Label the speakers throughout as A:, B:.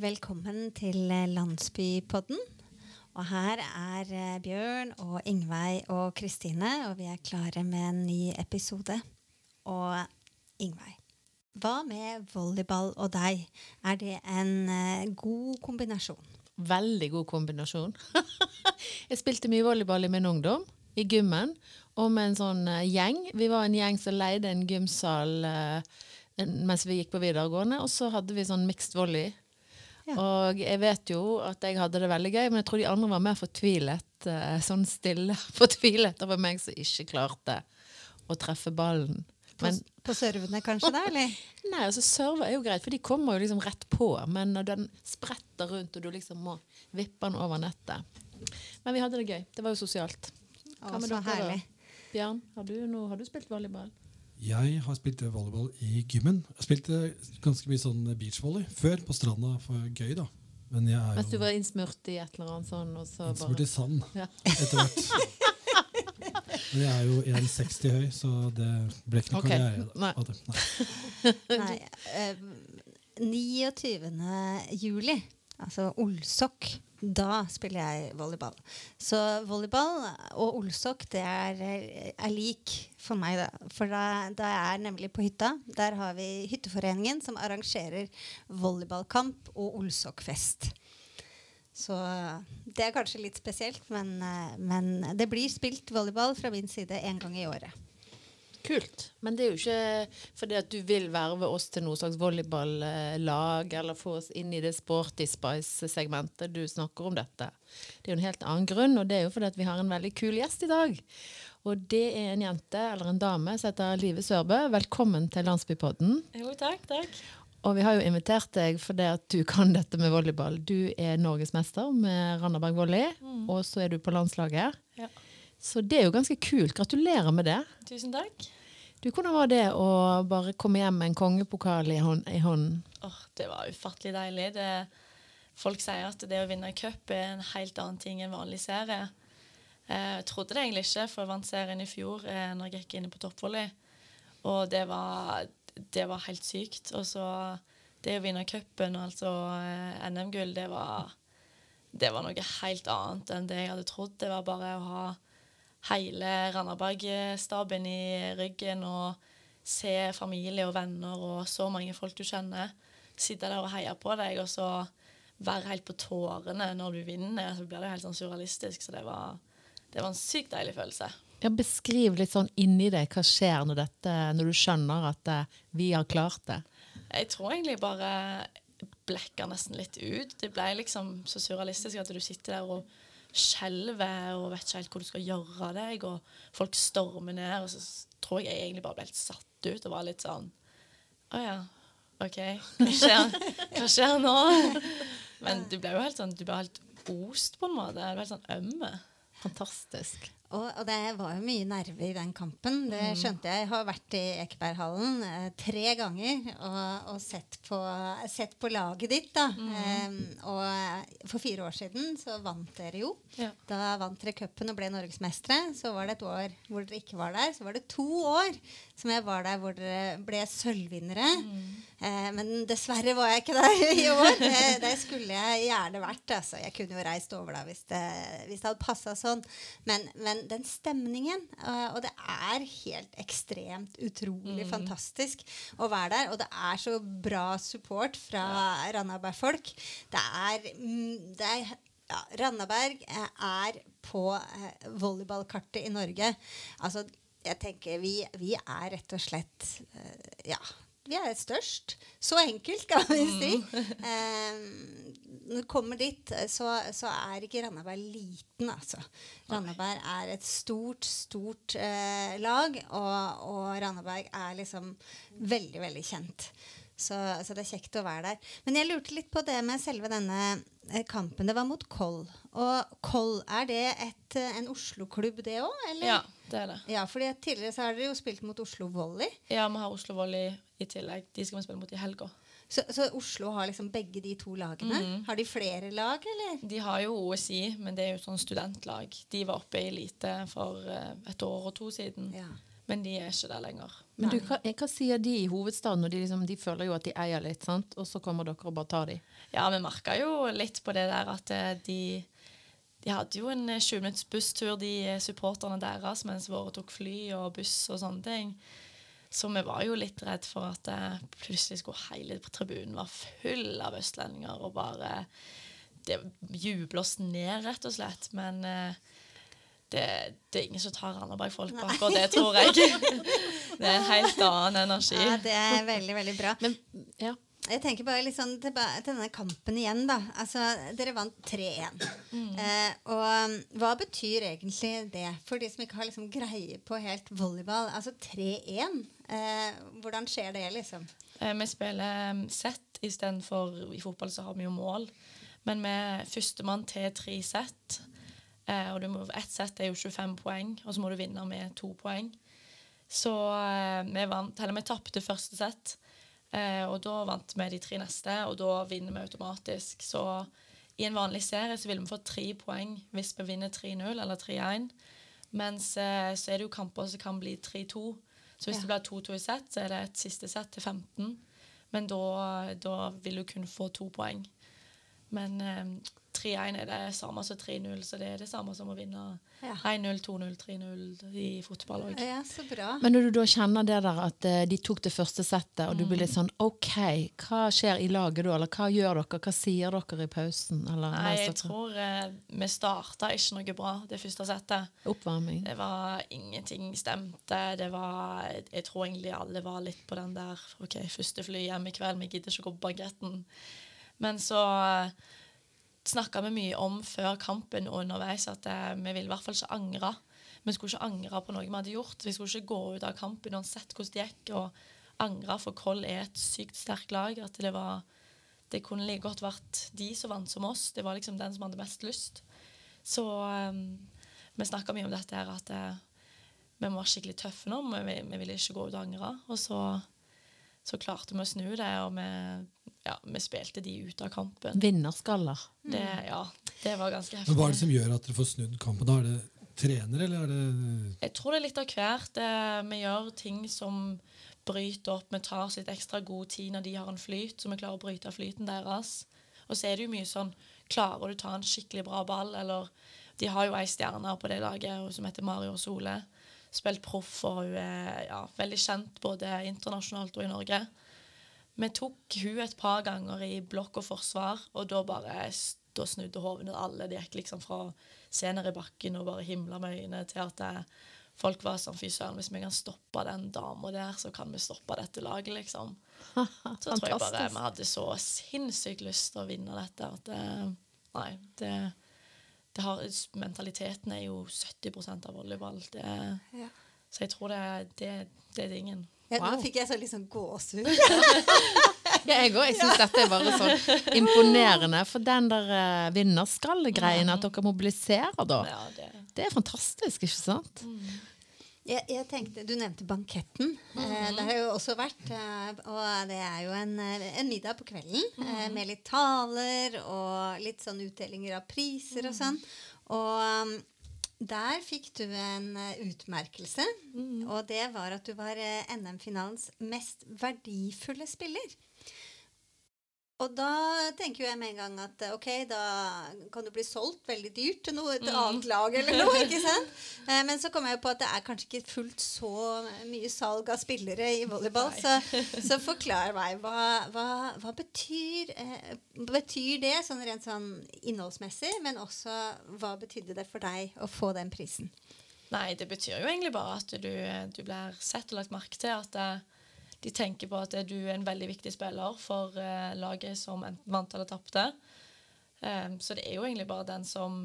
A: Velkommen til eh, Landsbypodden. Og her er eh, Bjørn og Ingveig og Kristine, og vi er klare med en ny episode. Og Ingveig, hva med volleyball og deg? Er det en eh, god kombinasjon?
B: Veldig god kombinasjon. jeg spilte mye volleyball i min ungdom, i gymmen, og med en sånn gjeng. Vi var en gjeng som leide en gymsal mens vi gikk på videregående, og så hadde vi sånn mixed volley.
A: Ja.
B: Og jeg vet jo at jeg hadde det veldig gøy, men jeg tror de andre var mer fortvilet, eh, sånn stille fortvilet over meg som ikke klarte å treffe ballen.
A: På,
B: Men
A: på servene kanskje, da? eller?
B: Nei, altså server er jo greit, for de kommer jo liksom rett på. Men når den spretter rundt, og du liksom må vippe den over nettet. Men vi hadde det gøy. Det var jo sosialt.
A: Å,
B: med dere da?
A: herlig.
B: Bjørn, har du, noe, har du spilt volleyball?
C: Jeg har spilt volleyball i gymmen. Jeg spilte ganske mye sånn beachvolley før, på stranda for gøy, da. Men jeg er
B: Mens du var innsmurt i et eller annet sånn, og så
C: innsmurt i sand
B: Ja.
C: etter hvert. Men jeg er jo 1,60 høy, så det ble ikke noe
B: okay.
C: karriere.
B: nei.
C: av det. Nei.
A: Nei, eh, 29. juli, altså Olsok, da spiller jeg volleyball. Så volleyball og Olsok det er, er lik for meg, da. For da, da er nemlig på hytta. Der har vi Hytteforeningen som arrangerer volleyballkamp og Olsokfest. Så det er kanskje litt spesielt, men, eh, men det blir spilt volleyball fra min side én gang i året.
B: Kult. Men det er jo ikke fordi at du vil verve oss til noe slags volleyballag, eller få oss inn i det sporty spice-segmentet du snakker om dette. Det er jo en helt annen grunn, og det er jo fordi at vi har en veldig kul gjest i dag. Og det er en jente, eller en dame, som heter Live Sørbø. Velkommen til Landsbypodden.
D: Jo, takk, takk.
B: Og vi har jo invitert deg fordi at du kan dette med volleyball. Du er norgesmester med Randaberg Volley, og så er du på landslaget.
D: Ja.
B: Så det er jo ganske kult. Gratulerer med det.
D: Tusen takk.
B: Du, Hvordan var det å bare komme hjem med en kongepokal i, hånd, i hånden?
D: Åh, det var ufattelig deilig. Det, folk sier at det å vinne cup er en helt annen ting enn vanlig serie. Eh, Jeg trodde det egentlig ikke, for jeg vant serien i fjor eh, når jeg gikk inn på toppvolley. Og det var, det var helt sykt. Og så det å vinne cupen, altså eh, NM-gull, det var, det var noe helt annet enn det jeg hadde trodd. Det var bare å ha hele Randaberg-staben i ryggen og se familie og venner og så mange folk du kjenner. Sitte der og heie på deg, og så være helt på tårene når du vinner. Så blir det helt sånn surrealistisk. Så det var, det var en sykt deilig følelse.
B: Ja, beskriv litt sånn inni deg hva skjer når, dette, når du skjønner at eh, vi har klart det.
D: Jeg tror egentlig bare blekka nesten litt ut. Det ble liksom så surrealistisk at du sitter der og skjelver og vet ikke helt hvor du skal gjøre av deg, og folk stormer ned, og så tror jeg jeg egentlig bare ble helt satt ut og var litt sånn Å ja, OK. Hva skjer, hva skjer nå? Men du ble jo helt sånn Du ble helt ost, på en måte. Du ble helt sånn ømme.
B: Fantastisk.
A: Og, og det var jo mye nerve i den kampen. Det skjønte jeg. Jeg har vært i Ekeberghallen eh, tre ganger og, og sett, på, sett på laget ditt. da. Og eh, for fire år siden så vant dere jo.
D: Ja.
A: Da vant dere cupen og ble norgesmestere. Så var det et år hvor dere ikke var der. Så var det to år som jeg var der hvor dere ble sølvvinnere. Eh, men dessverre var jeg ikke der i år. Det, det skulle jeg gjerne vært. Altså. Jeg kunne jo reist over da hvis det, hvis det hadde passa sånn. Men, men den stemningen Uh, Og det er helt ekstremt utrolig fantastisk å være der. Og det er så bra support fra Randaberg-folk. Det er, mm, det er ja, Randaberg eh, er på eh, volleyballkartet i Norge. Altså, jeg tenker vi, vi er rett og slett uh, Ja, vi er størst. Så enkelt, kan vi si. Eh, når du kommer dit, eh, så, så er ikke Randaberg liten, altså. Randaberg er et stort, stort eh, lag, og, og Randaberg er liksom veldig, veldig kjent. Så, så det er kjekt å være der. Men jeg lurte litt på det med selve denne eh, kampen. Det var mot Koll. Og Koll, er det et, eh, en Oslo-klubb, det òg?
D: Ja, det er det.
A: Ja, fordi tidligere så har dere jo spilt mot Oslo Volley.
D: Ja, vi har Oslo Volley i tillegg. De skal vi spille mot i helga.
A: Så, så Oslo har liksom begge de to lagene. Har de flere lag, eller?
D: De har jo OSI, men det er jo sånn studentlag. De var oppe i elite for eh, et år og to siden.
A: Ja.
D: Men de er ikke der lenger.
B: Men du, hva, hva sier de i hovedstaden? når de, liksom, de føler jo at de eier litt, sant? og så kommer dere og bare tar dem?
D: Ja, vi merka jo litt på det der at eh, de de hadde jo en 20 minutts busstur, de eh, supporterne deres, mens våre tok fly og buss og sånne ting. Så vi var jo litt redd for at eh, plutselig skulle hele tribunen være full av østlendinger og bare det juble oss ned, rett og slett. Men eh, det, det, er ingen som tar Randaberg-folk bak, og det, tror jeg. det er en helt annen energi.
A: Ja, det er veldig, veldig bra.
B: Men, ja.
A: Jeg tenker bare litt sånn til, til denne kampen igjen, da. Altså, dere vant 3-1. Mm. Eh, og um, hva betyr egentlig det for de som ikke har liksom greie på helt volleyball? Altså 3-1. Eh, hvordan skjer det, liksom?
D: Eh, vi spiller um, sett istedenfor i fotball så har vi jo mål. Men vi er førstemann til tre sett. Eh, og må, ett sett er jo 25 poeng, og så må du vinne med to poeng. Så eh, vi vant, eller vi tapte første sett, eh, og da vant vi de tre neste, og da vinner vi automatisk. Så i en vanlig serie så vil vi få tre poeng hvis vi vinner 3-0 eller 3-1. Mens eh, så er det jo kamper som kan bli 3-2. Så hvis ja. det blir 2-2 i sett, så er det et siste sett til 15. Men da, da vil du kun få to poeng. Men eh, 3-1 er det samme som 3-0, så det er det samme som å vinne ja. 1-0, 2-0, 3-0 i fotball òg.
A: Ja, så bra.
B: Men når du da kjenner det der at uh, de tok det første settet, og mm. du blir litt sånn OK, hva skjer i laget da? Eller hva gjør dere? Hva sier dere i pausen? Eller,
D: Nei, jeg tror eh, vi starta ikke noe bra det første settet.
B: Oppvarming.
D: Det var ingenting stemte. Det var Jeg tror egentlig alle var litt på den der OK, første fly hjem i kveld, vi gidder ikke å gå på bagetten. Men så uh, snakka vi mye om før kampen og underveis at eh, vi ville i hvert fall ikke angre. Vi skulle ikke angre på noe vi hadde gjort. Vi skulle ikke gå ut av kampen uansett hvordan det gikk, og angre, for Koll er et sykt sterkt lag. At det var Det kunne like godt vært de som vant som oss. Det var liksom den som hadde mest lyst. Så eh, vi snakka mye om dette her, at eh, vi må være skikkelig tøffe nå. Vi, vi ville ikke gå ut og angre. Og så, så klarte vi å snu det, og vi ja, vi spilte de ut av kampen.
B: Vinnerskaller.
D: Det, ja, det var ganske heftig.
C: Men Hva er det som gjør at dere får snudd kampen? da? Er det trener, eller er det
D: Jeg tror det er litt av hvert. Vi gjør ting som bryter opp. Vi tar sitt ekstra god tid når de har en flyt, så vi klarer å bryte flyten deres. Og så er det jo mye sånn Klarer du ta en skikkelig bra ball, eller De har jo ei stjerne på det laget som heter Mario Sole. Spilt proff, og hun er ja, veldig kjent både internasjonalt og i Norge. Vi tok hun et par ganger i blokk og forsvar, og da bare da snudde hovene alle. De gikk liksom fra scener i bakken og bare himla med øynene til at det, eh, folk var sånn Fy søren, hvis vi kan stoppe den dama der, så kan vi stoppe dette laget, liksom. Så tror jeg bare vi hadde så sinnssykt lyst til å vinne dette at det, eh, Nei, det, det har, Mentaliteten er jo 70% av volleyball. Det, ja. Så jeg tror det, det, det er ingen.
A: Ja, wow. Nå fikk jeg så liksom gåsehud.
B: ja, jeg òg. Jeg syns dette er bare så imponerende. For den der uh, vinnerskallegreien, at dere mobiliserer da, ja, det. det. er fantastisk, ikke sant? Mm.
A: Jeg, jeg, tenkte, Du nevnte banketten. Mm. Eh, det har jo også vært. Eh, og det er jo en, en middag på kvelden mm. eh, med litt taler og litt sånn utdelinger av priser og sånn. Og der fikk du en uh, utmerkelse, mm. og det var at du var uh, NM-finalens mest verdifulle spiller. Og da tenker jeg med en gang at ok, da kan du bli solgt veldig dyrt til noe, et mm. annet lag eller noe. ikke sant? Eh, men så kommer jeg på at det er kanskje ikke fullt så mye salg av spillere i volleyball. Så, så, forklar meg. Hva, hva, hva betyr, eh, betyr, det sånn rent sånn innholdsmessig, men også hva betydde det for deg å få den prisen?
D: Nei, det betyr jo egentlig bare at du, du blir sett og lagt merke til. at det, eh, de tenker på at du er en veldig viktig spiller for uh, laget som enten vant eller tapte. Um, så det er jo egentlig bare den som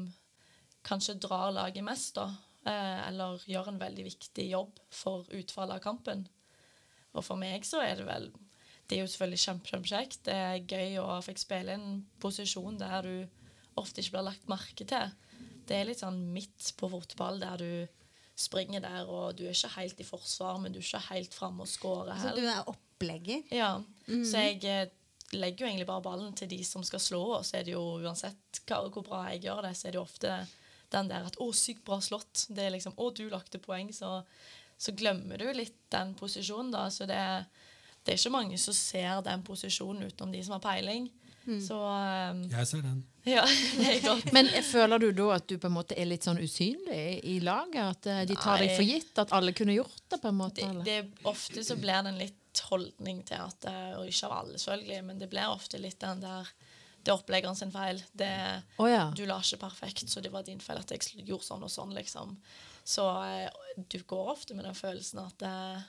D: kanskje drar laget mest, da. Uh, eller gjør en veldig viktig jobb for utfallet av kampen. Og for meg så er det vel Det er jo selvfølgelig kjempekjekt. Det er gøy å få spille en posisjon der du ofte ikke blir lagt merke til. Det er litt sånn midt på fotball der du springer der, og du er ikke helt i forsvar, men du er ikke helt framme og scorer.
A: Så du er opplegger?
D: Ja. Mm. Så jeg eh, legger jo egentlig bare ballen til de som skal slå, og så er det jo uansett hvor bra jeg gjør det, så er det jo ofte den der at 'Å, sykt bra slått'. Det er liksom 'Å, du lagte poeng', så, så glemmer du litt den posisjonen, da. Så det, det er ikke mange som ser den posisjonen utenom de som har peiling. Så um,
C: Jeg ser den.
D: ja, det er godt.
B: Men føler du da at du på en måte er litt sånn usynlig i laget? At eh, de tar deg for gitt? At alle kunne gjort det? på en måte?
D: det, det, ofte så blir det en litt holdning til at eh, Og ikke av alle, selvfølgelig, men det blir ofte litt den der Det er oppleggeren sin feil. Det,
B: oh, ja.
D: Du la ikke perfekt, så det var din feil at jeg gjorde sånn og sånn, liksom. Så eh, du går ofte med den følelsen at eh,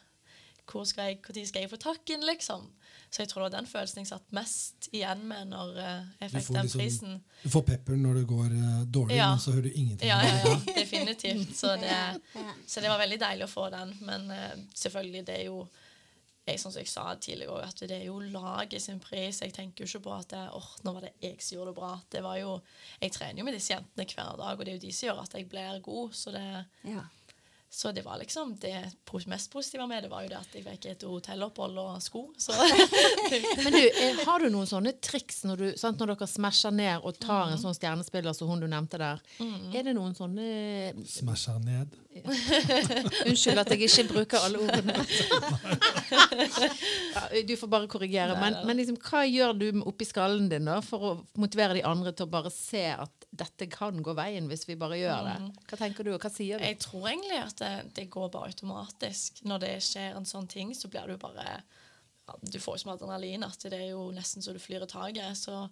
D: hvor skal jeg, Når skal jeg få takken, liksom? Så jeg tror det var den følelsen jeg satt mest igjen med når eh, jeg fikk den
C: liksom-
D: prisen.
C: Du får pepper når det går eh, dårlig,
D: Ja.
C: men så hører du ingenting.
D: Ja, ja, ja, definitivt. Så det, så det var veldig deilig å få den. Men eh, selvfølgelig, det er jo jeg, som jeg sa tidligere at det er jo laget sin pris. Jeg tenker jo ikke på at det, åh, nå var det jeg som gjorde det bra. Det var jo, Jeg trener jo med disse jentene hver dag, og det er jo de som gjør at jeg blir god. Så det,
A: Ja.
D: Så det var liksom det mest positive med det var jo det at jeg fikk et hotellopphold og sko. Så
B: Men du, eh, har du noen sånne triks når, du, sant, når dere smasher ned og tar en sånn stjernespiller som hun du nevnte der? Er det noen sånne
C: Smasher ned.
B: Unnskyld at jeg ikke bruker alle ordene. ja, du får bare korrigere.
D: Nei,
B: Men, men liksom, hva gjør du oppi skallen din da for å motivere de andre til å bare se at dette kan gå veien hvis vi bare gjør det? Hva tenker du, og hva sier du?
D: Jeg tror egentlig at det, det går bare automatisk. Når det skjer en sånn ting, så blir du bare ja, Du får jo som adrenalin at det er jo nesten så du flyr i taket. Så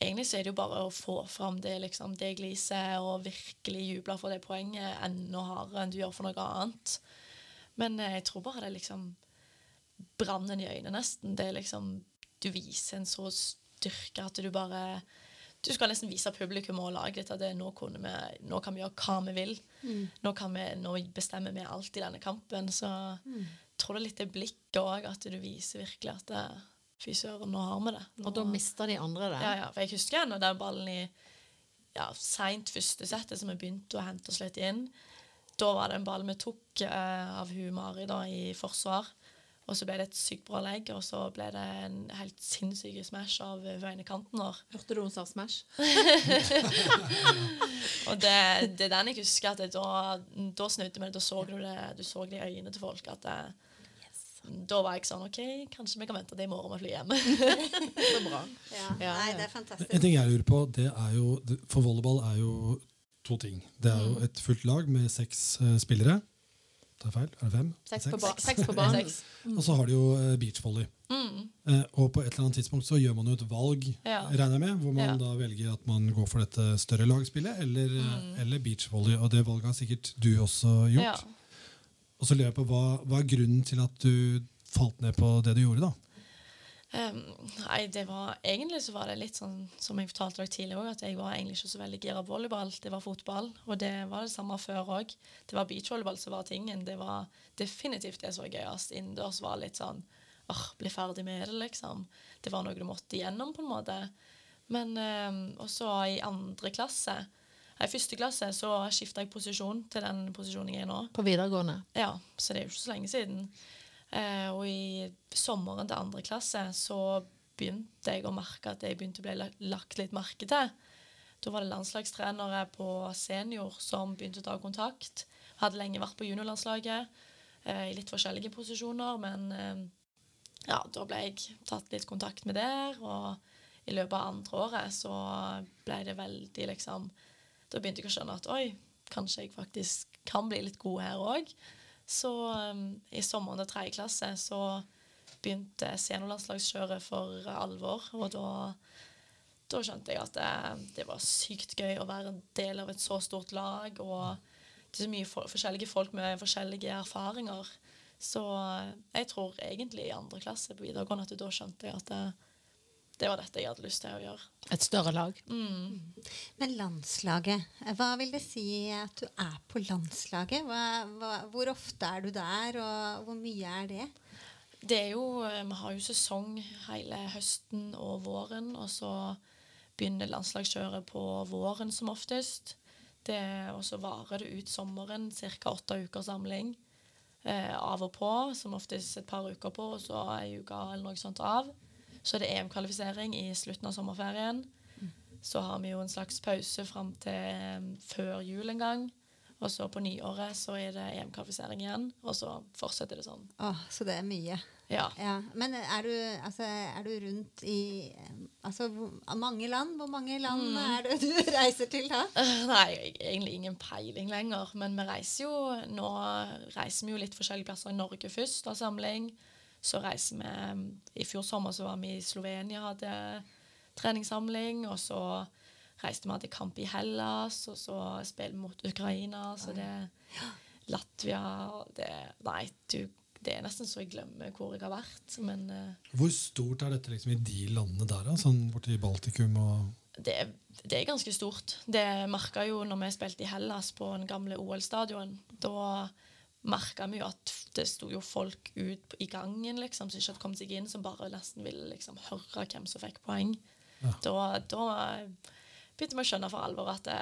D: egentlig så er det jo bare å få fram det, liksom, det gliset og virkelig juble for det poenget enda hardere enn du gjør for noe annet. Men eh, jeg tror bare det er liksom brannen i øynene, nesten. Det er liksom Du viser en så styrke at du bare du skal nesten vise publikum og laget ditt at det, nå, vi, nå kan vi gjøre hva vi vil. Nå, kan vi, nå bestemmer vi alt i denne kampen. Så jeg tror det er litt det blikket òg, at du viser virkelig at det, Fy søren, nå har vi det. Nå,
B: Og da mister de andre det.
D: ja, ja, for jeg husker ennå den ballen i ja, seint første settet som vi begynte å hente oss litt inn. Da var det en ball vi tok uh, av hun Mari da, i forsvar. Og så ble det et sykt bra legg, og så ble det en helt sinnssyk smash av uh, ene kanten vår.
B: Hørte du hun sa Smash?
D: Og det, det er den jeg husker at det, da, da snudde vi. Da så du det, du så det i øynene til folk. at det, Da var jeg sånn OK, kanskje vi kan vente til i morgen med å fly hjem.
B: Så bra.
A: Ja.
B: Ja,
A: Nei, det er fantastisk.
C: En ting jeg lurer på, det er jo For volleyball er jo to ting. Det er
D: Mm.
C: jo et fullt lag med seks uh, spillere. Tar feil? Er det fem?
B: Seks på, ba seks på banen.
D: Seks.
C: Og så har de jo eh, beachvolley.
D: Mm.
C: Eh, og på et eller annet tidspunkt så gjør man jo et valg,
D: Ja.
C: regner jeg med, hvor man
D: Ja.
C: da velger at man går for dette større lagspillet eller,
D: Mm.
C: eller beachvolley. Og det valget har sikkert du også gjort.
D: Ja.
C: Og så lurer jeg på hva, hva er grunnen til at du falt ned på det du gjorde, da?
D: Um, nei, det var Egentlig så var det litt sånn som jeg fortalte dere tidligere òg, at jeg var egentlig ikke så veldig gira på volleyball. Det var fotball, og det var det samme før òg. Det var beachvolleyball som var tingen. Det var definitivt det som var gøyest. Innendørs var litt sånn åh, bli ferdig med det, liksom. Det var noe du måtte igjennom, på en måte. Men um, Og i andre klasse I første klasse så skifta jeg posisjon til den posisjonen jeg er nå.
B: På videregående.
D: Ja, så det er jo ikke så lenge siden. Eh, og i sommeren til andre klasse så begynte jeg å merke at jeg begynte å bli lagt litt merke til. Da var det landslagstrenere på senior som begynte å ta kontakt. Hadde lenge vært på juniorlandslaget eh, i litt forskjellige posisjoner, men eh, ja, da ble jeg tatt litt kontakt med der, og i løpet av andre året så ble det veldig liksom Da begynte jeg å skjønne at oi, kanskje jeg faktisk kan bli litt god her òg. Så um, i sommeren til tredje klasse så begynte seniorlandslagskjøret for alvor, og da da skjønte jeg at det, det var sykt gøy å være en del av et så stort lag. Og det er så mye for, forskjellige folk med forskjellige erfaringer. Så jeg tror egentlig i andre klasse på videregående at da skjønte jeg at det, det var dette jeg hadde lyst til å gjøre.
B: Et større lag.
D: Mm.
A: Men landslaget, hva vil det si at du er på landslaget? Hva, hva, hvor ofte er du der, og hvor mye er det?
D: Det er jo, eh, Vi har jo sesong hele høsten og våren, og så begynner landslagskjøret på våren som oftest. Det, og så varer det ut sommeren, ca. åtte uker samling. Eh, av og på, som oftest et par uker på, og så ei uke eller noe sånt av. Så er det EM-kvalifisering i slutten av sommerferien. Så har vi jo en slags pause fram til eh, før jul en gang. Og så på nyåret så er det EM-kvalifisering igjen, og så fortsetter det sånn.
A: Åh, så det er mye.
D: Ja.
A: Ja. Men er du, altså, er du rundt i eh, altså, mange land? Hvor mange land
D: Mm.
A: er det du reiser til da?
D: Nei, egentlig ingen peiling lenger. Men vi reiser jo Nå reiser vi jo litt forskjellige plasser i Norge først, av samling. Så reiser vi I fjor sommer så var vi i Slovenia, hadde treningssamling. Og så reiste vi hadde kamp i Hellas, og så spiller vi mot Ukraina. Så det Latvia det, Nei, du, det er nesten så jeg glemmer hvor jeg har vært. Men eh,
C: Hvor stort er dette liksom i de landene der, da? Sånn borti Baltikum og
D: det, er- det er ganske stort. Det merka jo når vi spilte i Hellas på den gamle OL-stadion. Da merka vi jo at det sto jo folk ut i gangen liksom, som ikke hadde kommet seg inn, som bare nesten ville liksom, høre hvem som fikk poeng.
C: Ja.
D: Da, da begynte vi å skjønne for alvor at det,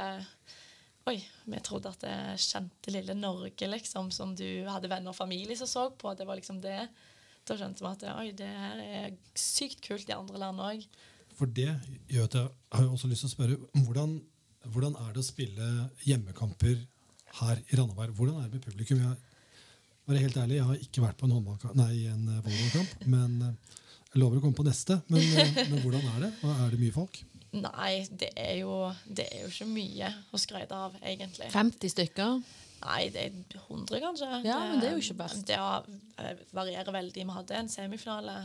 D: Oi, vi trodde at det kjente lille Norge, liksom, som du hadde venner og familie som så på. Det var liksom det. Da skjønte vi at oi, det her er sykt kult i andre land òg.
C: For det gjør at jeg har også lyst til å spørre hvordan, hvordan er det å spille hjemmekamper her i Randaberg? Hvordan er det med publikum? Jeg være helt ærlig, jeg har ikke vært på en, nei, en eh, volleyballkamp. Men eh, jeg lover å komme på neste. Men, eh, men hvordan er det? Og Er det mye folk?
D: Nei, det er, jo, det er jo ikke mye å skryte av, egentlig.
B: 50 stykker?
D: Nei, det er 100, kanskje.
B: Ja, men det er jo ikke best.
D: Det varierer veldig. Vi hadde en semifinale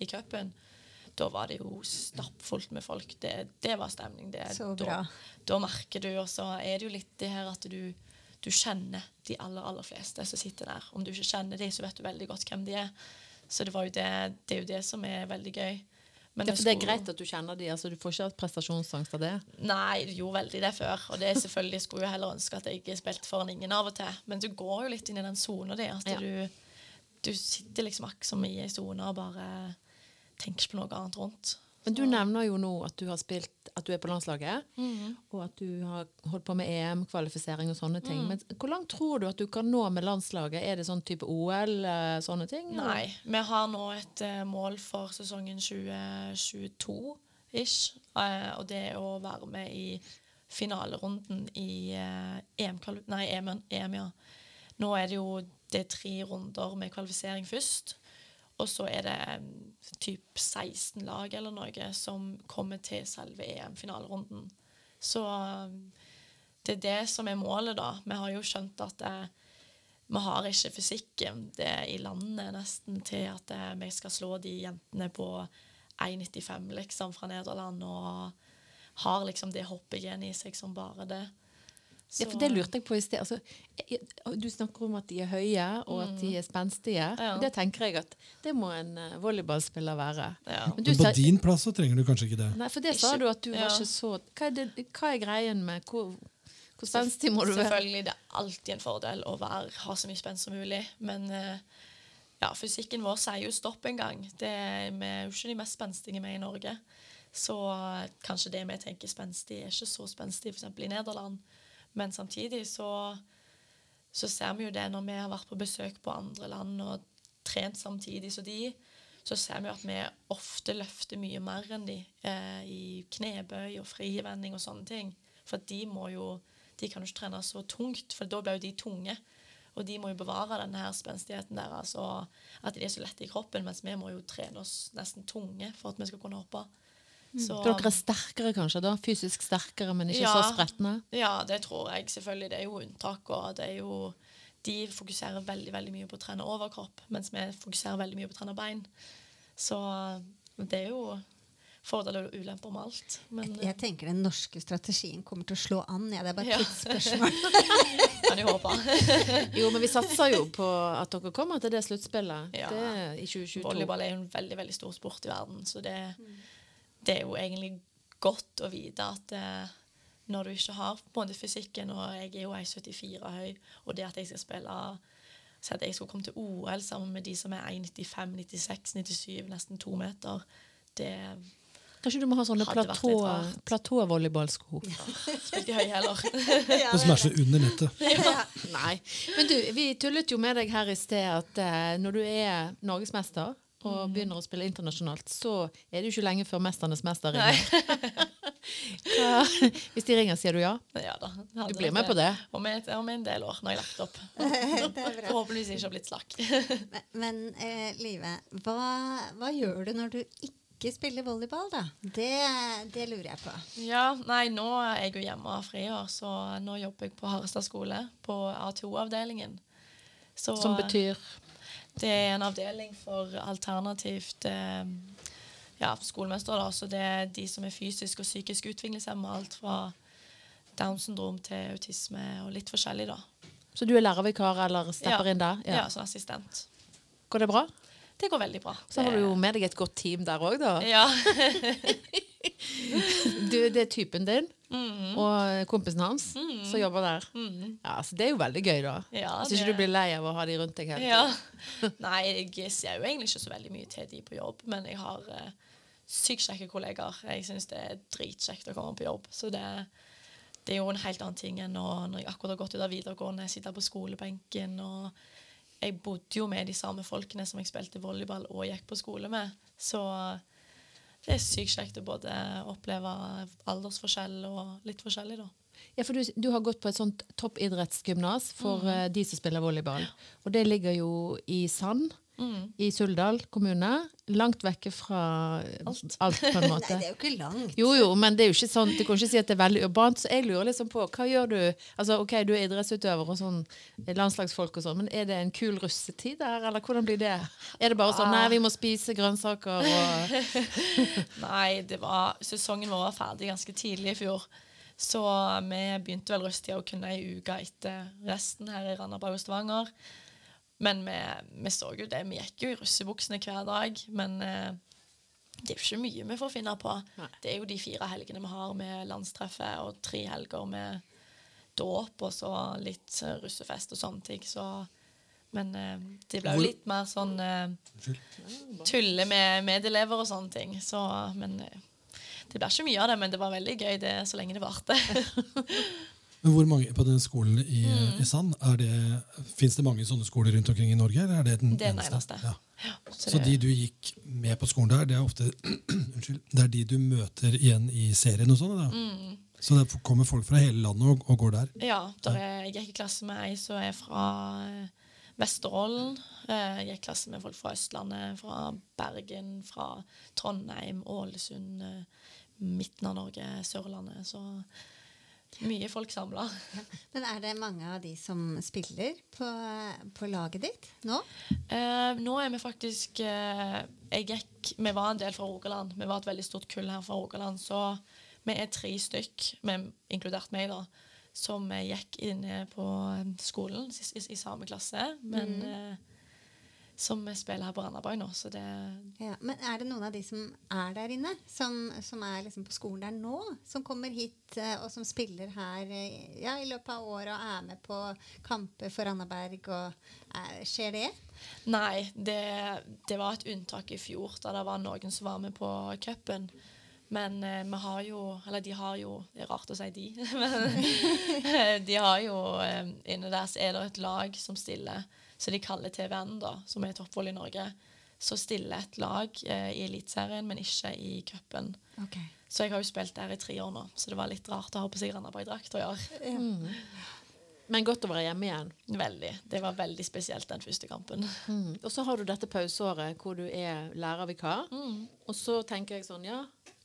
D: i cupen. Da var det jo stappfullt med folk. Det, det var stemning. Det,
A: Så bra.
D: Da, da merker du, og så er det jo litt det her at du, du kjenner de aller, aller fleste som sitter der. Om du ikke kjenner de, så vet du veldig godt hvem de er. Så det, var jo det, det er jo det som er veldig gøy. Men det,
B: for det er greit at du kjenner de, altså Du får ikke prestasjonsangst av det?
D: Nei, jeg gjorde veldig det før. Og det er selvfølgelig jeg skulle jo heller ønske at jeg ikke spilte foran ingen av og til. Men du går jo litt inn i den sona di. At
B: Ja.
D: du, du sitter liksom akkurat som i ei sone og bare tenker ikke på noe annet rundt.
B: Men du nevner jo nå at du har spilt At du er på landslaget,
D: Mhm.
B: og at du har holdt på med EM-kvalifisering og sånne
D: Mm.
B: ting. Men hvor langt tror du at du kan nå med landslaget? Er det sånn type OL, eh, sånne ting? eller?
D: Nei. Vi har nå et eh, mål for sesongen 2022-ish. eh, og det er å være med i finalerunden i eh, EM, nei, EM, EM. ja. Nå er det jo det er tre runder med kvalifisering først. Og så er det mm, typ 16 lag eller noe som kommer til selve EM-finalerunden. Så mm, det er det som er målet, da. Vi har jo skjønt at eh, vi har ikke fysikken det er i landet nesten til at eh, vi skal slå de jentene på 1,95 liksom fra Nederland og har liksom det hoppegenet i seg som bare det.
B: Ja, for Det lurte jeg på i sted. Altså, du snakker om at de er høye, og at de er spenstige.
D: Mm. Ja.
B: Det tenker jeg at det må en eh, volleyballspiller være.
D: Ja.
B: Men du
C: Men på
B: sa-
C: din plass så trenger du kanskje ikke det.
B: Nei, for det sa du at du var
D: ja.
B: ikke så Hva er, det, hva er greien med Hvor, hvor spenstig må du være?
D: Selvfølgelig, det er alltid en fordel å være, ha så mye spenst som mulig. Men eh, ja, fysikken vår sier jo stopp en gang. Det er, vi er jo ikke de mest spenstige med i Norge. Så eh, kanskje det vi tenker spenstig, er ikke så spenstig f.eks. i Nederland. Men samtidig så, så ser vi jo det når vi har vært på besøk på andre land og trent samtidig som de, så ser vi jo at vi ofte løfter mye mer enn de eh, i knebøy og frivending og sånne ting. For de må jo de kan jo ikke trene så tungt, for da blir jo de tunge. Og de må jo bevare denne her spenstigheten deres, og at de er så lette i kroppen, mens vi må jo trene oss nesten tunge for at vi skal kunne hoppe. Så,
B: For dere er sterkere kanskje da? Fysisk sterkere, men ikke
D: Ja.
B: så spretne?
D: ja, det tror jeg selvfølgelig. Det er jo unntak, og det er jo De fokuserer veldig veldig mye på å trene overkropp, mens vi fokuserer veldig mye på å trene bein. Så det er jo fordeler og ulemper med alt. Men
A: Jeg tenker den norske strategien kommer til å slå an. Ja. Det er bare
D: Ja.
A: et tidsspørsmål.
D: kan jeg håpe.
B: Jo, men vi satser jo på at dere kommer til det sluttspillet
D: Ja.
B: Det i 2022.
D: Volleyball er jo en veldig veldig stor sport i verden, så det, det er jo egentlig godt å vite at eh, når du ikke har på en måte fysikken, og jeg er jo 1,74 høy, og det at jeg skal spille Si at jeg skal komme til OL sammen med de som er 1,95, 96, 97, nesten to meter, det
B: Kanskje du må ha sånne
D: Hadde Ja,
B: platåvolleyballsko?
D: Spilte jeg høy heller.
C: Og smashe under nettet.
B: Nei. Men du, vi tullet jo med deg her i sted at eh, når du er norgesmester og
D: Mm.
B: begynner å spille internasjonalt, så er det jo ikke lenge før 'Mesternes mester' ringer. hvis de ringer, sier du ja?
D: Ja da.
B: Du blir med på det?
D: Om et, om en del år, når jeg har lagt opp. Forhåpentligvis ikke har blitt slakk.
A: Men, men eh, Live, hva, hva gjør du når du ikke spiller volleyball, da? Det, det lurer jeg på.
D: Ja, nei, nå er jeg jo hjemme og har friår, så nå jobber jeg på Harestad skole, på A2-avdelingen.
B: Som betyr
D: Det er en avdeling for alternativt eh, ja, skolemester. Da. Så det er de som er fysisk og psykisk utviklingshemma. Alt fra Downs syndrom til autisme og litt forskjellig, da.
B: Så du er lærervikar eller stepper
D: Ja.
B: inn der?
D: Ja, som assistent.
B: Går det bra?
D: Det går veldig bra.
B: Så har du jo med deg et godt team der òg, da.
D: Ja.
B: Du, det er typen din
D: Mhm.
B: og kompisen hans som jobber der.
D: Mhm.
B: Ja, så Det er jo veldig gøy, da.
D: Ja,
B: Hvis ikke du blir lei av å ha de rundt deg hele tiden.
D: Ja. Nei, jeg ser jo egentlig ikke så veldig mye til de på jobb, men jeg har uh, sykt kjekke kollegaer. Jeg syns det er dritkjekt å komme på jobb. Så det, det er jo en helt annen ting enn å, når jeg akkurat har gått ut av videregående, sitte på skolebenken og Jeg bodde jo med de samme folkene som jeg spilte volleyball og gikk på skole med. Så det er sykt kjekt å både oppleve aldersforskjell og litt forskjellig, da.
B: Ja, for du, du har gått på et sånt toppidrettsgymnas for
D: Mhm.
B: eh, de som spiller volleyball. Og det ligger jo i Sand
D: Mm.
B: i Suldal kommune. Langt vekke fra
D: Alt.
B: alt, på en måte.
A: Nei, det er jo ikke langt.
B: Jo, jo, men det er jo ikke sånn, du kan ikke si at det er veldig urbant. Så jeg lurer liksom på, hva gjør du? Altså, ok, Du er idrettsutøver og sånn, landslagsfolk og sånn, men er det en kul russetid der, eller hvordan blir det? Er det bare sånn nei, vi må spise grønnsaker og
D: Nei, det var, sesongen vår var ferdig ganske tidlig i fjor. Så vi begynte vel rusttida å kunne ei uke etter resten her i Randaberg og Stavanger. Men vi, vi så jo det. Vi gikk jo i russebuksene hver dag. Men eh, det er jo ikke mye vi får finne på.
B: Nei.
D: Det er jo de fire helgene vi har med landstreffet, og tre helger med dåp, og så litt eh, russefest og sånne ting. Så men eh, det ble jo litt mer sånn eh, tulle med medelever og sånne ting. Så, men eh, det ble ikke mye av det, men det var veldig gøy det, så lenge det varte.
C: Men hvor mange på den skolen i,
D: Mm.
C: i Sand, er det, Fins det mange sånne skoler rundt omkring i Norge? eller er det den
D: Det er den eneste.
C: Ja.
D: Så
C: Så de du gikk med på skolen der, det er ofte unnskyld, det er de du møter igjen i serien og sånn? da?
D: Mm.
C: Så det kommer folk fra hele landet og, og går der?
D: Ja, der er, jeg gikk i klasse med ei som er fra eh, Vesterålen. Eh, Jeg gikk i klasse med folk fra Østlandet, fra Bergen, fra Trondheim, Ålesund, eh, midten av Norge, Sørlandet. Så mye folk samla.
A: Men er det mange av de som spiller på, på laget ditt nå?
D: Eh, nå er vi faktisk eh, jeg gikk, Vi var en del fra Rogaland. Vi var et veldig stort kull her fra Rogaland. Så vi er tre stykk, med, inkludert meg, da, som gikk inne på skolen i, i, i samme klasse. Men eh, som spiller her på Randaberg nå, så det
A: Ja, men er det noen av de som er der inne, som, som er liksom på skolen der nå, som kommer hit eh, og som spiller her eh, ja, i løpet av året og er med på kamper for Randaberg? Eh, skjer det?
D: Nei, det, det var et unntak i fjor, da det var noen som var med på cupen. Men eh, vi har jo Eller de har jo Det er rart å si de. Men de har jo eh, Inne der så er det et lag som stiller, så de kaller TVN, da, som er toppvoll i Norge. Så stiller et lag eh, i Eliteserien, men ikke i cupen. Så jeg har jo spilt der i tre år nå, så det var litt rart å ha på seg Randaberg-drakt å gjøre.
B: Men godt å være hjemme igjen.
D: Veldig. Det var veldig spesielt den første kampen.
B: Mm. Og så har du dette pauseåret hvor du er lærervikar. Og så tenker jeg sånn, ja,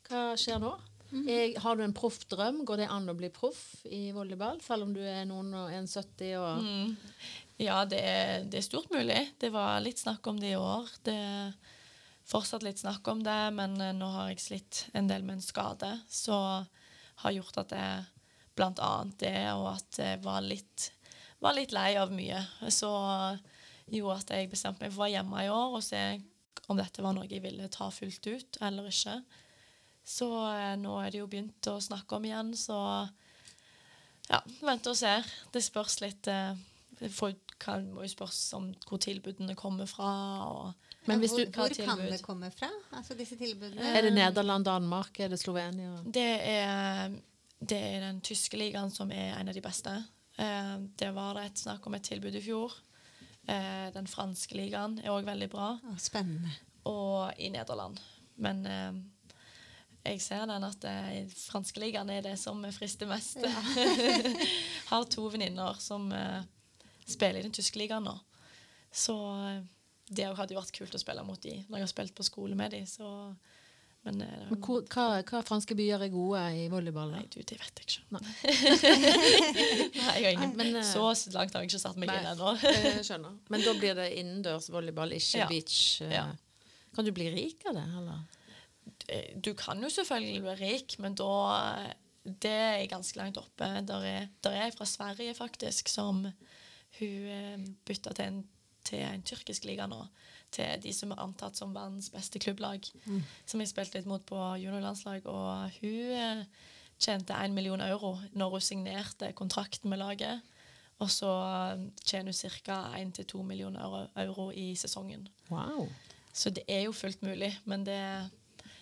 B: hva skjer nå? Jeg, har du en proffdrøm? Går det an å bli proff i volleyball, selv om du er noen og 1,70 og
D: Mm. Ja, det er, det er stort mulig. Det var litt snakk om det i år. Det er fortsatt litt snakk om det, men eh, nå har jeg slitt en del med en skade som har gjort at jeg blant annet det, og at jeg var litt, var litt lei av mye. Så gjorde at jeg bestemte meg for å være hjemme i år og se om dette var noe jeg ville ta fullt ut eller ikke. Så eh, nå er det jo begynt å snakke om igjen, så ja, vente og se. Det spørs litt eh, får, kan, må jo spørres om hvor tilbudene kommer fra. Og,
B: Men hvis du,
A: hvor
D: hvor
A: kan det komme fra, altså disse tilbudene?
B: Er det Nederland, Danmark, er det Slovenia?
D: det, er, det er den tyske ligaen som er en av de beste. Eh, det var det et snakk om et tilbud i fjor. Eh, den franske ligaen er òg veldig bra.
A: Å, spennende.
D: Og i Nederland. Men eh, jeg ser den at eh, franske ligaen er det som frister mest. har to venninner som eh, spiller i den tyske ligaen nå. Så eh, det hadde jo vært kult å spille mot de når jeg har spilt på skole med de. Så, men eh,
B: Men hvor, hva, hva franske byer er gode i volleyball?
D: Nei, du, det vet jeg ikke. Nei, jeg har ingen,
B: Men, eh,
D: så langt har jeg ikke satt meg
B: Nei.
D: inn ennå.
B: Skjønner. Men da blir det innendørs volleyball, ikke
D: Ja.
B: beach.
D: Ja.
B: Kan du bli rik av det, eller?
D: Du kan jo selvfølgelig bli rik, men da Det er ganske langt oppe. Der er, der er ei fra Sverige, faktisk, som hun eh, bytta til en, til en tyrkisk liga nå. Til de som er antatt som verdens beste klubblag. Som jeg spilte litt mot på juniorlandslag. Og hun eh, tjente én million euro når hun signerte kontrakten med laget. Og så eh, tjener hun ca. 1-2 millioner euro, euro i sesongen.
B: Wow.
D: Så det er jo fullt mulig, men det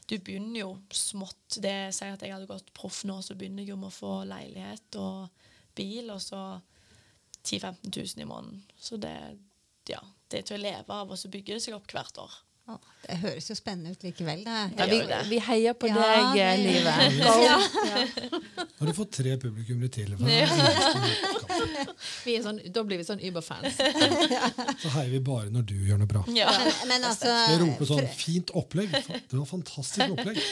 D: Du begynner jo smått. Det sier at jeg hadde gått proff nå, så begynner jeg jo med å få leilighet og bil, og så 10 000-15 000 i måneden. Så det, ja, det er til å leve av, og så bygger det seg opp hvert år.
A: Det høres jo spennende ut likevel.
B: Ja, vi, vi heier på
A: Ja,
B: deg,
A: det-
B: Livet. Go!
A: Ja.
C: Har du fått tre publikummere til?
D: Ja.
B: Vi er sånn, da blir vi sånn Uber-fans.
C: Så heier vi bare når du gjør noe bra.
D: Ja.
A: Men, men altså
C: Jeg roper sånn 'fint opplegg'. Det var fantastisk opplegg.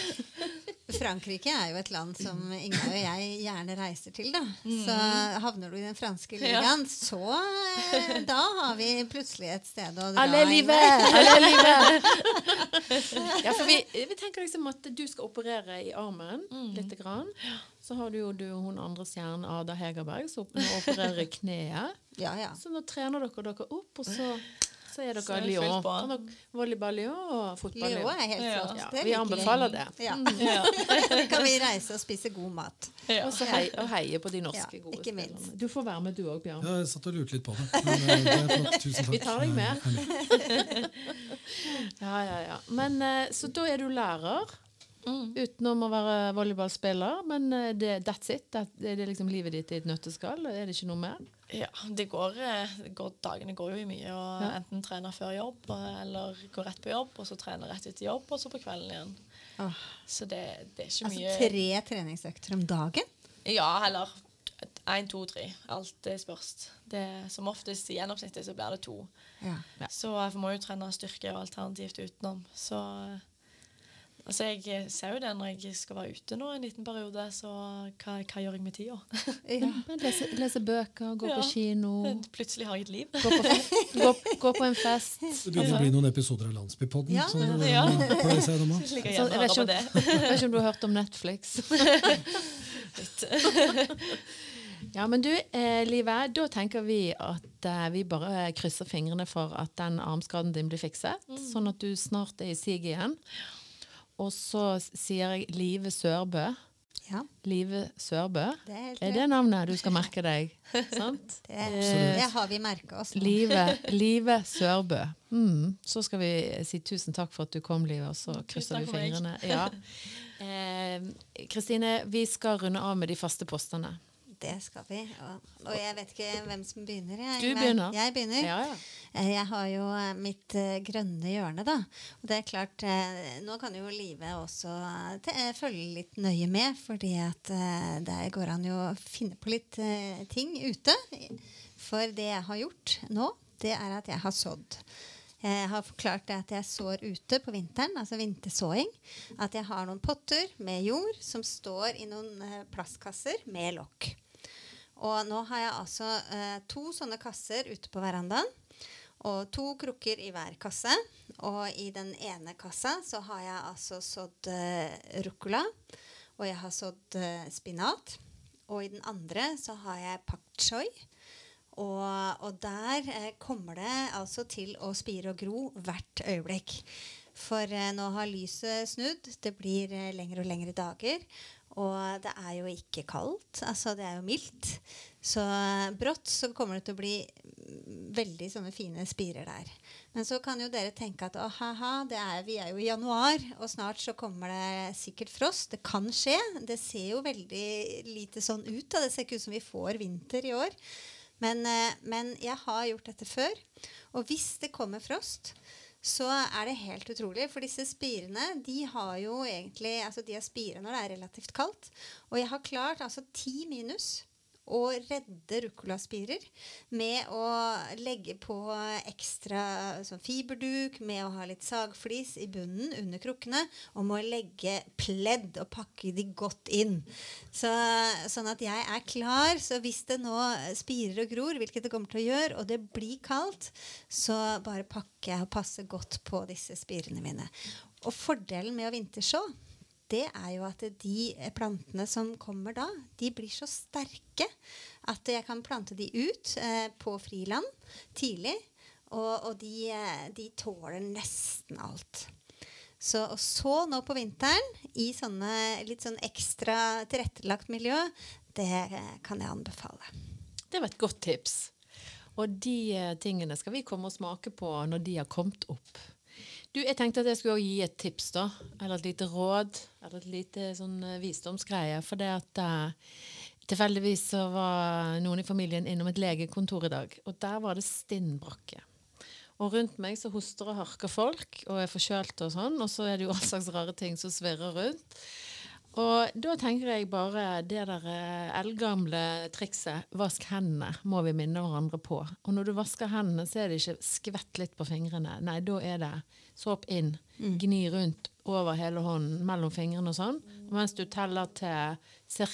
A: Frankrike er jo et land som Inge og jeg gjerne reiser til. da. Så havner du i den franske
D: Ja.
A: ligaen, så eh, Da har vi plutselig et sted å dra.
B: Alle livet! Alle livet! Ja, for vi, vi tenker liksom at du skal operere i armen lite grann. Så har du jo du, hun andre stjernen Ada Hegerberg som opererer i kneet.
A: Ja, ja.
B: Så nå trener dere dere opp, og så, så er dere
D: er
B: Lyon. Kan dere Volleyball Lyon og fotball Lyon.
A: er helt
D: Ja.
A: flott.
B: Ja,
A: Det
B: vi anbefaler det.
A: Ja.
D: Ja.
A: kan vi reise og spise god mat.
D: Ja.
B: Og så hei, og heie på de norske
A: Ja,
B: gode
A: ikke minst.
B: spillerne. Du får være med du òg, Bjørn.
C: Ja, jeg satt og lurte litt på det. Men eh, det flott. Tusen takk.
B: Vi tar deg med. Ja, ja, ja. Men, eh, så da er du lærer, utenom å være volleyballspiller. Men eh, det, that's it? That, det er liksom livet ditt i et nøtteskall? Er det ikke noe mer?
D: Ja, det går, eh, det går, dagene går jo i mye Og
B: Ja.
D: enten trene før jobb, eller gå rett på jobb, og så trene rett etter jobb, og så på kvelden igjen.
A: Ah.
D: Så det, det er ikke
A: Altså
D: mye
A: tre treningsøkter om dagen?
D: Ja, eller én, to, tre. Alt er spørs. Det, som oftest i gjennomsnittet så blir det to.
A: Ja.
B: Ja.
D: Så jeg må jo trene styrke og alternativt utenom. Så altså jeg ser jo det når jeg skal være ute nå en liten periode, så hva, hva gjør jeg med tida?
A: Ja.
B: Lese, lese bøker, gå
D: Ja.
B: på kino,
D: Plutselig har jeg et liv.
B: gå på, gå, gå på en fest.
C: Det begynner å bli noen episoder av Landsbypodden.
A: Ja.
C: Det
D: Ja.
C: pleier seg.
D: Ligger
B: Så, jeg, vet om- jeg vet ikke om du har hørt om Netflix? Ja, men du, eh, Live, da tenker vi at eh, vi bare krysser fingrene for at den armskaden din blir fikset, sånn at du snart er i sig igjen. Og så sier jeg Live Sørbø.
A: ja,
B: Live Sørbø.
A: det er
B: Er det navnet du skal merke deg? Sant?
A: Det,
B: Eh,
A: det har vi merka oss.
B: Live, Live Sørbø. Mm. Så skal vi si tusen takk for at du kom, Live, og så krysser vi
D: fingrene. Kristine,
B: fingrene. Ja. Eh, Kristine, vi skal runde av med de faste postene.
A: Det skal vi. Og, og jeg vet ikke hvem som begynner. Jeg,
B: Du begynner.
A: Jeg begynner.
B: Ja, ja.
A: Eh, Jeg har jo eh, mitt eh, grønne hjørne, da. Og det er klart, nå kan jo livet også følge litt nøye med, fordi at der går an jo å finne på litt ting ute. For det jeg har gjort nå, det er at jeg har sådd. Jeg har forklart det at jeg sår ute på vinteren, altså vintersåing. At jeg har noen potter med jord som står i noen plastkasser med lokk. Og nå har jeg altså eh, to sånne kasser ute på verandaen. Og to krukker i hver kasse. Og i den ene kassa så har jeg altså sådd eh, ruccola. Og jeg har sådd eh, spinat. Og i den andre så har jeg pak choi. Og, og der eh, kommer det altså til å spire og gro hvert øyeblikk. For eh, nå har lyset snudd. Det blir eh, lengre og lengre dager. Og det er jo ikke kaldt. Altså, det er jo mildt. Så brått så kommer det til å bli veldig sånne fine spirer der. Men så kan jo dere tenke at ha-ha, vi er jo i januar, og snart så kommer det sikkert frost. Det kan skje. Det ser jo veldig lite sånn ut. Da. Det ser ikke ut som vi får vinter i år. Men, eh, men jeg har gjort dette før. Og hvis det kommer frost, så er det helt utrolig. For disse spirene de har jo egentlig, altså de er spire når det er relativt kaldt. Og jeg har klart altså ti minus å redde ruccolaspirer med å legge på ekstra sånn fiberduk, med å ha litt sagflis i bunnen under krukkene, og med å legge pledd og pakke de godt inn. Så, sånn at jeg er klar. Så hvis det nå spirer og gror, hvilket det kommer til å gjøre, og det blir kaldt, så bare pakker jeg og passer godt på disse spirene mine. Og fordelen med å vinterså det er jo at de plantene som kommer da, de blir så sterke at jeg kan plante de ut eh, på friland tidlig. Og, og de, eh, de, tåler nesten alt. Så, og så nå på vinteren, i sånne litt sånn ekstra tilrettelagt miljø, det kan jeg anbefale.
B: Det var et godt tips. Og de eh, tingene skal vi komme og smake på når de har kommet opp. Du, jeg tenkte at jeg skulle gi et tips, da. Eller et lite råd. Eller et lite sånn uh, visdomsgreie. For det at uh, tilfeldigvis så var noen i familien innom et legekontor i dag, og der var det stinnbrakke. Og rundt meg så hoster og harker folk og er forkjølte og sånn, og så er det jo all slags rare ting som svirrer rundt. Og da tenker jeg bare det der eh, eldgamle trikset 'vask hendene' må vi minne hverandre på. Og når du vasker hendene, så er det ikke skvett litt på fingrene. Nei, da er det såp inn, mm. gni rundt over hele hånden, mellom fingrene og sånn. Mens du teller til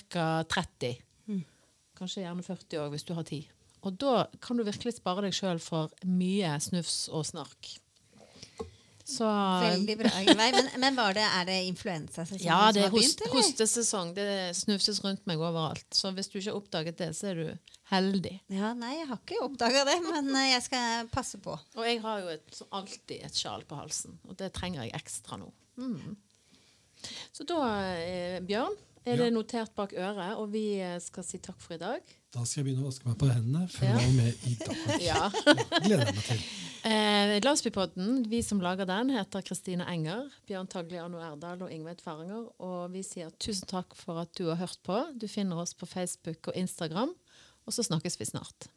B: ca. 30. Mm. Kanskje gjerne 40 òg, hvis du har tid. Og da kan du virkelig spare deg sjøl for mye snufs og snark.
A: Så, Veldig bra, Ingveig. Men, men det, er det influensasesong
B: ja, det er host, begynt? hostesesong. Det snufses rundt meg overalt. Så hvis du ikke har oppdaget det, så er du heldig.
A: Ja, Nei, jeg har ikke oppdaga det, men eh, jeg skal passe på.
B: Og jeg har jo et, alltid et sjal på halsen, og det trenger jeg ekstra nå. Mm. Så da, eh, Bjørn, er det notert bak øret, og vi eh, skal si takk for i dag.
C: Da skal jeg begynne å vaske meg på hendene fra ja. med i dag. ja. gleder jeg meg til.
B: Eh, Landsbypodden, vi som lager den, heter Kristine Enger, Bjørn Tagliano Erdal og Ingvedt Faringer. Og vi sier tusen takk for at du har hørt på. Du finner oss på Facebook og Instagram. Og så snakkes vi snart.